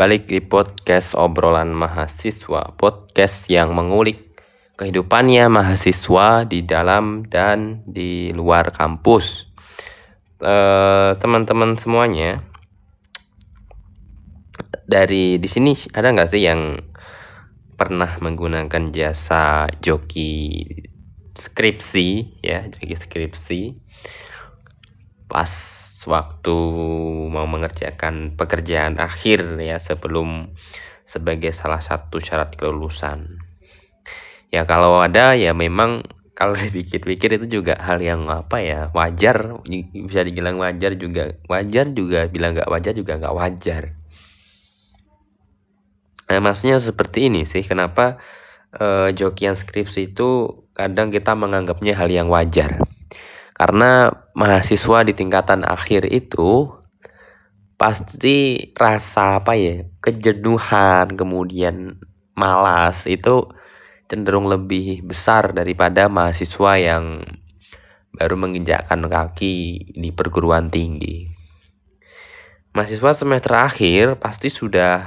balik di podcast obrolan mahasiswa, podcast yang mengulik kehidupannya mahasiswa di dalam dan di luar kampus. Eh, Teman-teman semuanya, dari di sini ada nggak sih yang pernah menggunakan jasa joki skripsi ya, joki skripsi pas waktu mau mengerjakan pekerjaan akhir ya sebelum sebagai salah satu syarat kelulusan. Ya kalau ada ya memang kalau dipikir-pikir itu juga hal yang apa ya wajar bisa dibilang wajar juga wajar juga bilang nggak wajar juga nggak wajar. Nah, maksudnya seperti ini sih kenapa eh, jokian skripsi itu kadang kita menganggapnya hal yang wajar. Karena mahasiswa di tingkatan akhir itu pasti rasa apa ya kejenuhan kemudian malas itu cenderung lebih besar daripada mahasiswa yang baru menginjakkan kaki di perguruan tinggi. Mahasiswa semester akhir pasti sudah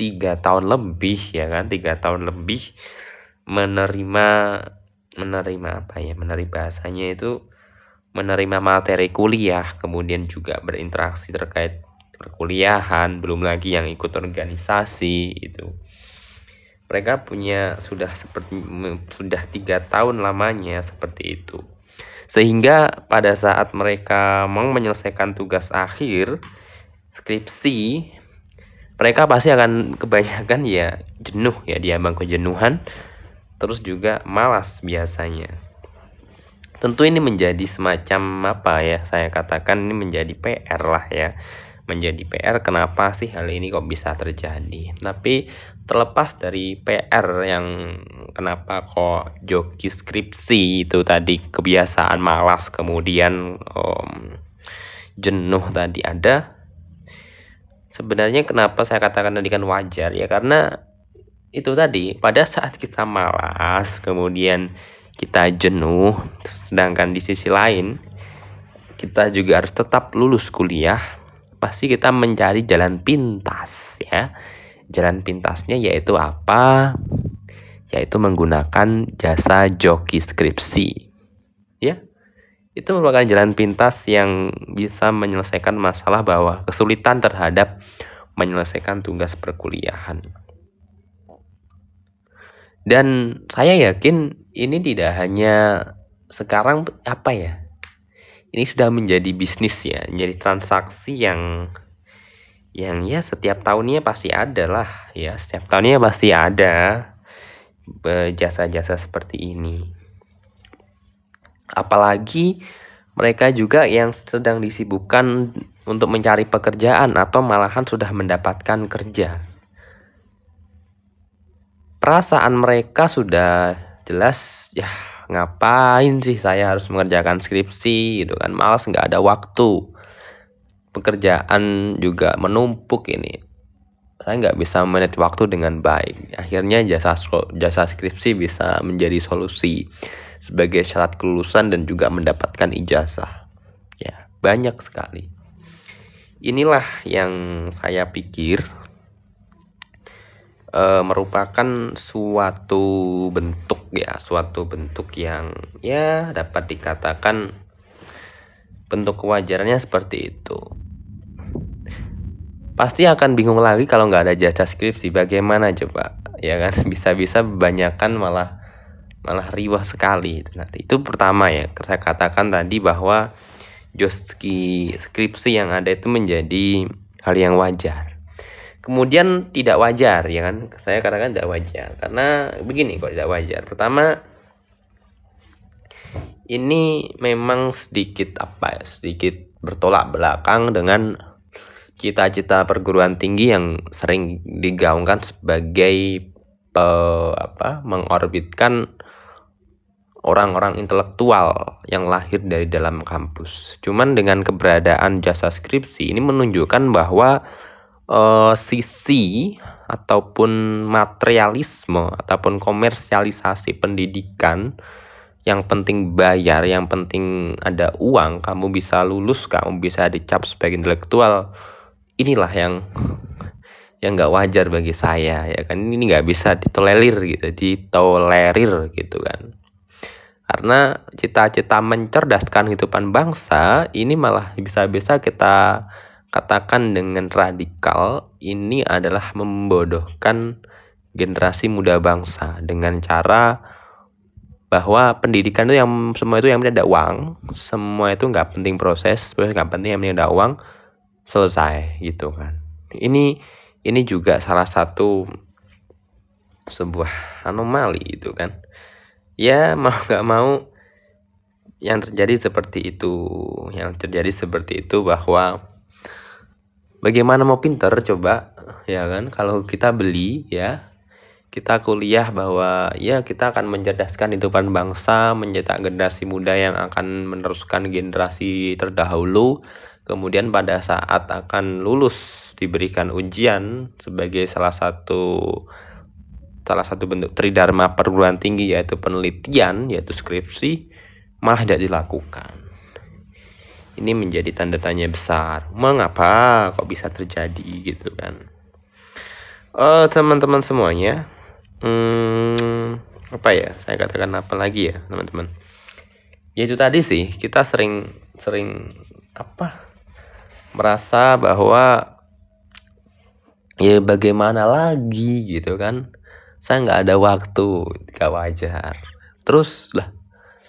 tiga tahun lebih ya kan tiga tahun lebih menerima menerima apa ya menerima bahasanya itu menerima materi kuliah kemudian juga berinteraksi terkait perkuliahan belum lagi yang ikut organisasi itu mereka punya sudah seperti sudah tiga tahun lamanya seperti itu. Sehingga pada saat mereka mau menyelesaikan tugas akhir skripsi mereka pasti akan kebanyakan ya jenuh ya diambang kejenuhan terus juga malas biasanya. Tentu ini menjadi semacam apa ya, saya katakan ini menjadi PR lah ya. Menjadi PR kenapa sih hal ini kok bisa terjadi. Tapi terlepas dari PR yang kenapa kok joki skripsi itu tadi kebiasaan malas kemudian um, jenuh tadi ada. Sebenarnya kenapa saya katakan tadi kan wajar ya karena itu tadi pada saat kita malas kemudian kita jenuh sedangkan di sisi lain kita juga harus tetap lulus kuliah pasti kita mencari jalan pintas ya. Jalan pintasnya yaitu apa? Yaitu menggunakan jasa joki skripsi ya. Itu merupakan jalan pintas yang bisa menyelesaikan masalah bahwa kesulitan terhadap menyelesaikan tugas perkuliahan. Dan saya yakin ini tidak hanya sekarang apa ya? Ini sudah menjadi bisnis ya, menjadi transaksi yang yang ya setiap tahunnya pasti ada lah ya, setiap tahunnya pasti ada jasa-jasa seperti ini. Apalagi mereka juga yang sedang disibukkan untuk mencari pekerjaan atau malahan sudah mendapatkan kerja perasaan mereka sudah jelas ya ngapain sih saya harus mengerjakan skripsi? Gitu kan. Malas nggak ada waktu. Pekerjaan juga menumpuk ini. Saya nggak bisa manage waktu dengan baik. Akhirnya jasa jasa skripsi bisa menjadi solusi sebagai syarat kelulusan dan juga mendapatkan ijazah. Ya banyak sekali. Inilah yang saya pikir e, merupakan suatu bentuk ya, suatu bentuk yang ya dapat dikatakan bentuk kewajarannya seperti itu. Pasti akan bingung lagi kalau nggak ada jasa skripsi, bagaimana coba? Ya kan, bisa-bisa kebanyakan malah malah riwah sekali itu nanti. Itu pertama ya, saya katakan tadi bahwa joski skripsi yang ada itu menjadi hal yang wajar kemudian tidak wajar ya kan? Saya katakan tidak wajar. Karena begini kok tidak wajar. Pertama ini memang sedikit apa ya sedikit bertolak belakang dengan cita-cita perguruan tinggi yang sering digaungkan sebagai pe, apa mengorbitkan orang-orang intelektual yang lahir dari dalam kampus. Cuman dengan keberadaan jasa skripsi ini menunjukkan bahwa uh, sisi ataupun materialisme ataupun komersialisasi pendidikan yang penting bayar, yang penting ada uang, kamu bisa lulus, kamu bisa dicap sebagai intelektual. Inilah yang yang nggak wajar bagi saya ya kan ini nggak bisa ditolerir gitu ditolerir gitu kan karena cita-cita mencerdaskan kehidupan bangsa ini malah bisa-bisa kita katakan dengan radikal ini adalah membodohkan generasi muda bangsa dengan cara bahwa pendidikan itu yang semua itu yang penting ada uang semua itu nggak penting proses proses nggak penting yang penting ada uang selesai gitu kan. Ini ini juga salah satu sebuah anomali gitu kan. Ya mau nggak mau yang terjadi seperti itu yang terjadi seperti itu bahwa bagaimana mau pinter coba ya kan kalau kita beli ya kita kuliah bahwa ya kita akan mencerdaskan kehidupan bangsa, mencetak generasi muda yang akan meneruskan generasi terdahulu. Kemudian pada saat akan lulus diberikan ujian sebagai salah satu salah satu bentuk tridharma perguruan tinggi yaitu penelitian yaitu skripsi malah tidak dilakukan. Ini menjadi tanda tanya besar. Mengapa kok bisa terjadi gitu kan? Uh, teman-teman semuanya, hmm, apa ya? Saya katakan apa lagi ya teman-teman? Ya itu tadi sih kita sering sering apa? Merasa bahwa ya bagaimana lagi gitu kan? Saya nggak ada waktu gak wajar. Terus lah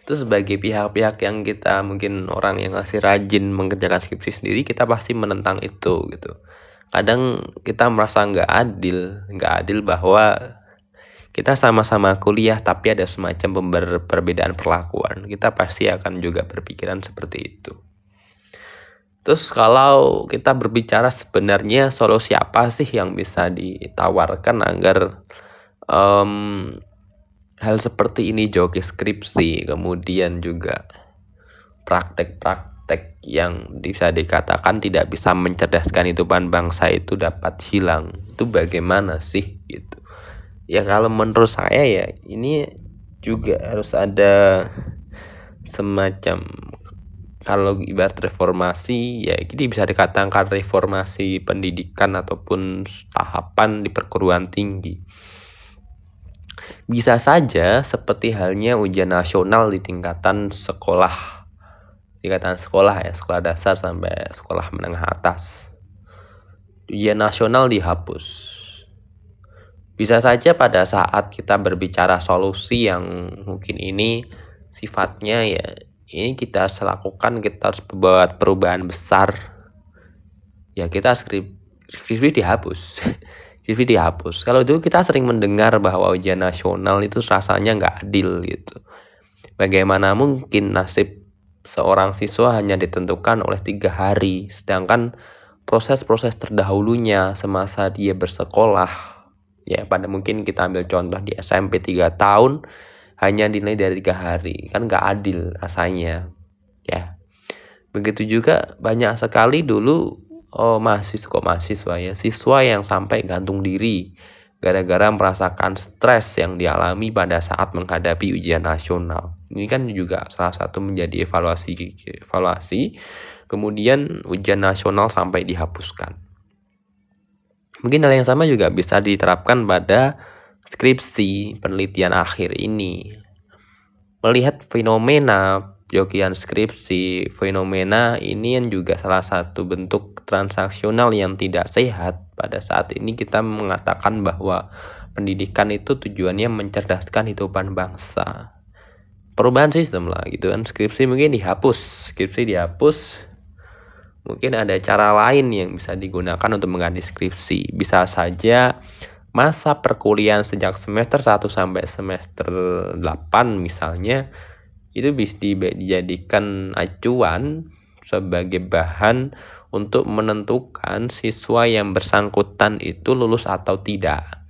terus sebagai pihak-pihak yang kita mungkin orang yang masih rajin mengerjakan skripsi sendiri kita pasti menentang itu gitu. Kadang kita merasa nggak adil nggak adil bahwa kita sama-sama kuliah tapi ada semacam perbedaan perlakuan. Kita pasti akan juga berpikiran seperti itu. Terus kalau kita berbicara sebenarnya solusi apa sih yang bisa ditawarkan agar um, hal seperti ini joki skripsi kemudian juga praktek-praktek yang bisa dikatakan tidak bisa mencerdaskan hidupan bangsa itu dapat hilang. Itu bagaimana sih gitu? Ya kalau menurut saya ya ini juga harus ada semacam kalau ibarat reformasi ya ini bisa dikatakan reformasi pendidikan ataupun tahapan di perguruan tinggi bisa saja seperti halnya ujian nasional di tingkatan sekolah tingkatan sekolah ya sekolah dasar sampai sekolah menengah atas. Ujian nasional dihapus. Bisa saja pada saat kita berbicara solusi yang mungkin ini sifatnya ya ini kita lakukan kita harus buat perubahan besar. Ya kita skrip skripsi dihapus skripsi dihapus kalau itu kita sering mendengar bahwa ujian nasional itu rasanya nggak adil gitu. Bagaimana mungkin nasib seorang siswa hanya ditentukan oleh tiga hari sedangkan proses-proses terdahulunya semasa dia bersekolah ya pada mungkin kita ambil contoh di SMP 3 tahun hanya dinilai dari tiga hari. Kan nggak adil rasanya ya. Begitu juga banyak sekali dulu oh mahasiswa kok mahasiswa ya? Siswa yang sampai gantung diri gara-gara merasakan stres yang dialami pada saat menghadapi ujian nasional. Ini kan juga salah satu menjadi evaluasi evaluasi. Kemudian ujian nasional sampai dihapuskan. Mungkin hal yang sama juga bisa diterapkan pada skripsi penelitian akhir ini. Melihat fenomena jokian skripsi, fenomena ini yang juga salah satu bentuk transaksional yang tidak sehat. Pada saat ini kita mengatakan bahwa pendidikan itu tujuannya mencerdaskan hidupan bangsa. Perubahan sistem lah gitu kan, skripsi mungkin dihapus, skripsi dihapus, Mungkin ada cara lain yang bisa digunakan untuk mengganti skripsi. Bisa saja masa perkuliahan sejak semester 1 sampai semester 8 misalnya itu bisa dijadikan acuan sebagai bahan untuk menentukan siswa yang bersangkutan itu lulus atau tidak.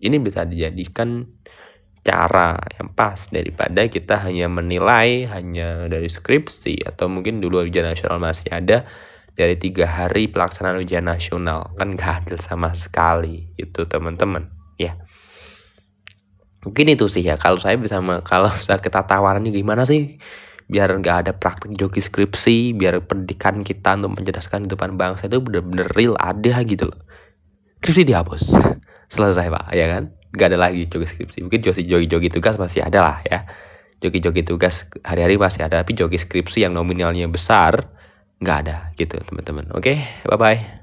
Ini bisa dijadikan cara yang pas daripada kita hanya menilai hanya dari skripsi atau mungkin dulu ujian nasional masih ada dari tiga hari pelaksanaan ujian nasional. Kan gak adil sama sekali. Itu teman-teman. Ya mungkin itu sih ya kalau saya bisa kalau bisa kita tawarannya gimana sih? Biar nggak ada praktik joki skripsi biar pendidikan kita untuk mencerdaskan kehidupan bangsa itu bener-bener real ada gitu loh. Skripsi dihapus. Selesai pak ya kan? Nggak ada lagi joki skripsi. Mungkin joki joki joki tugas masih ada lah ya. Joki joki tugas hari-hari masih ada tapi joki skripsi yang nominalnya besar nggak ada gitu teman-teman. Oke bye bye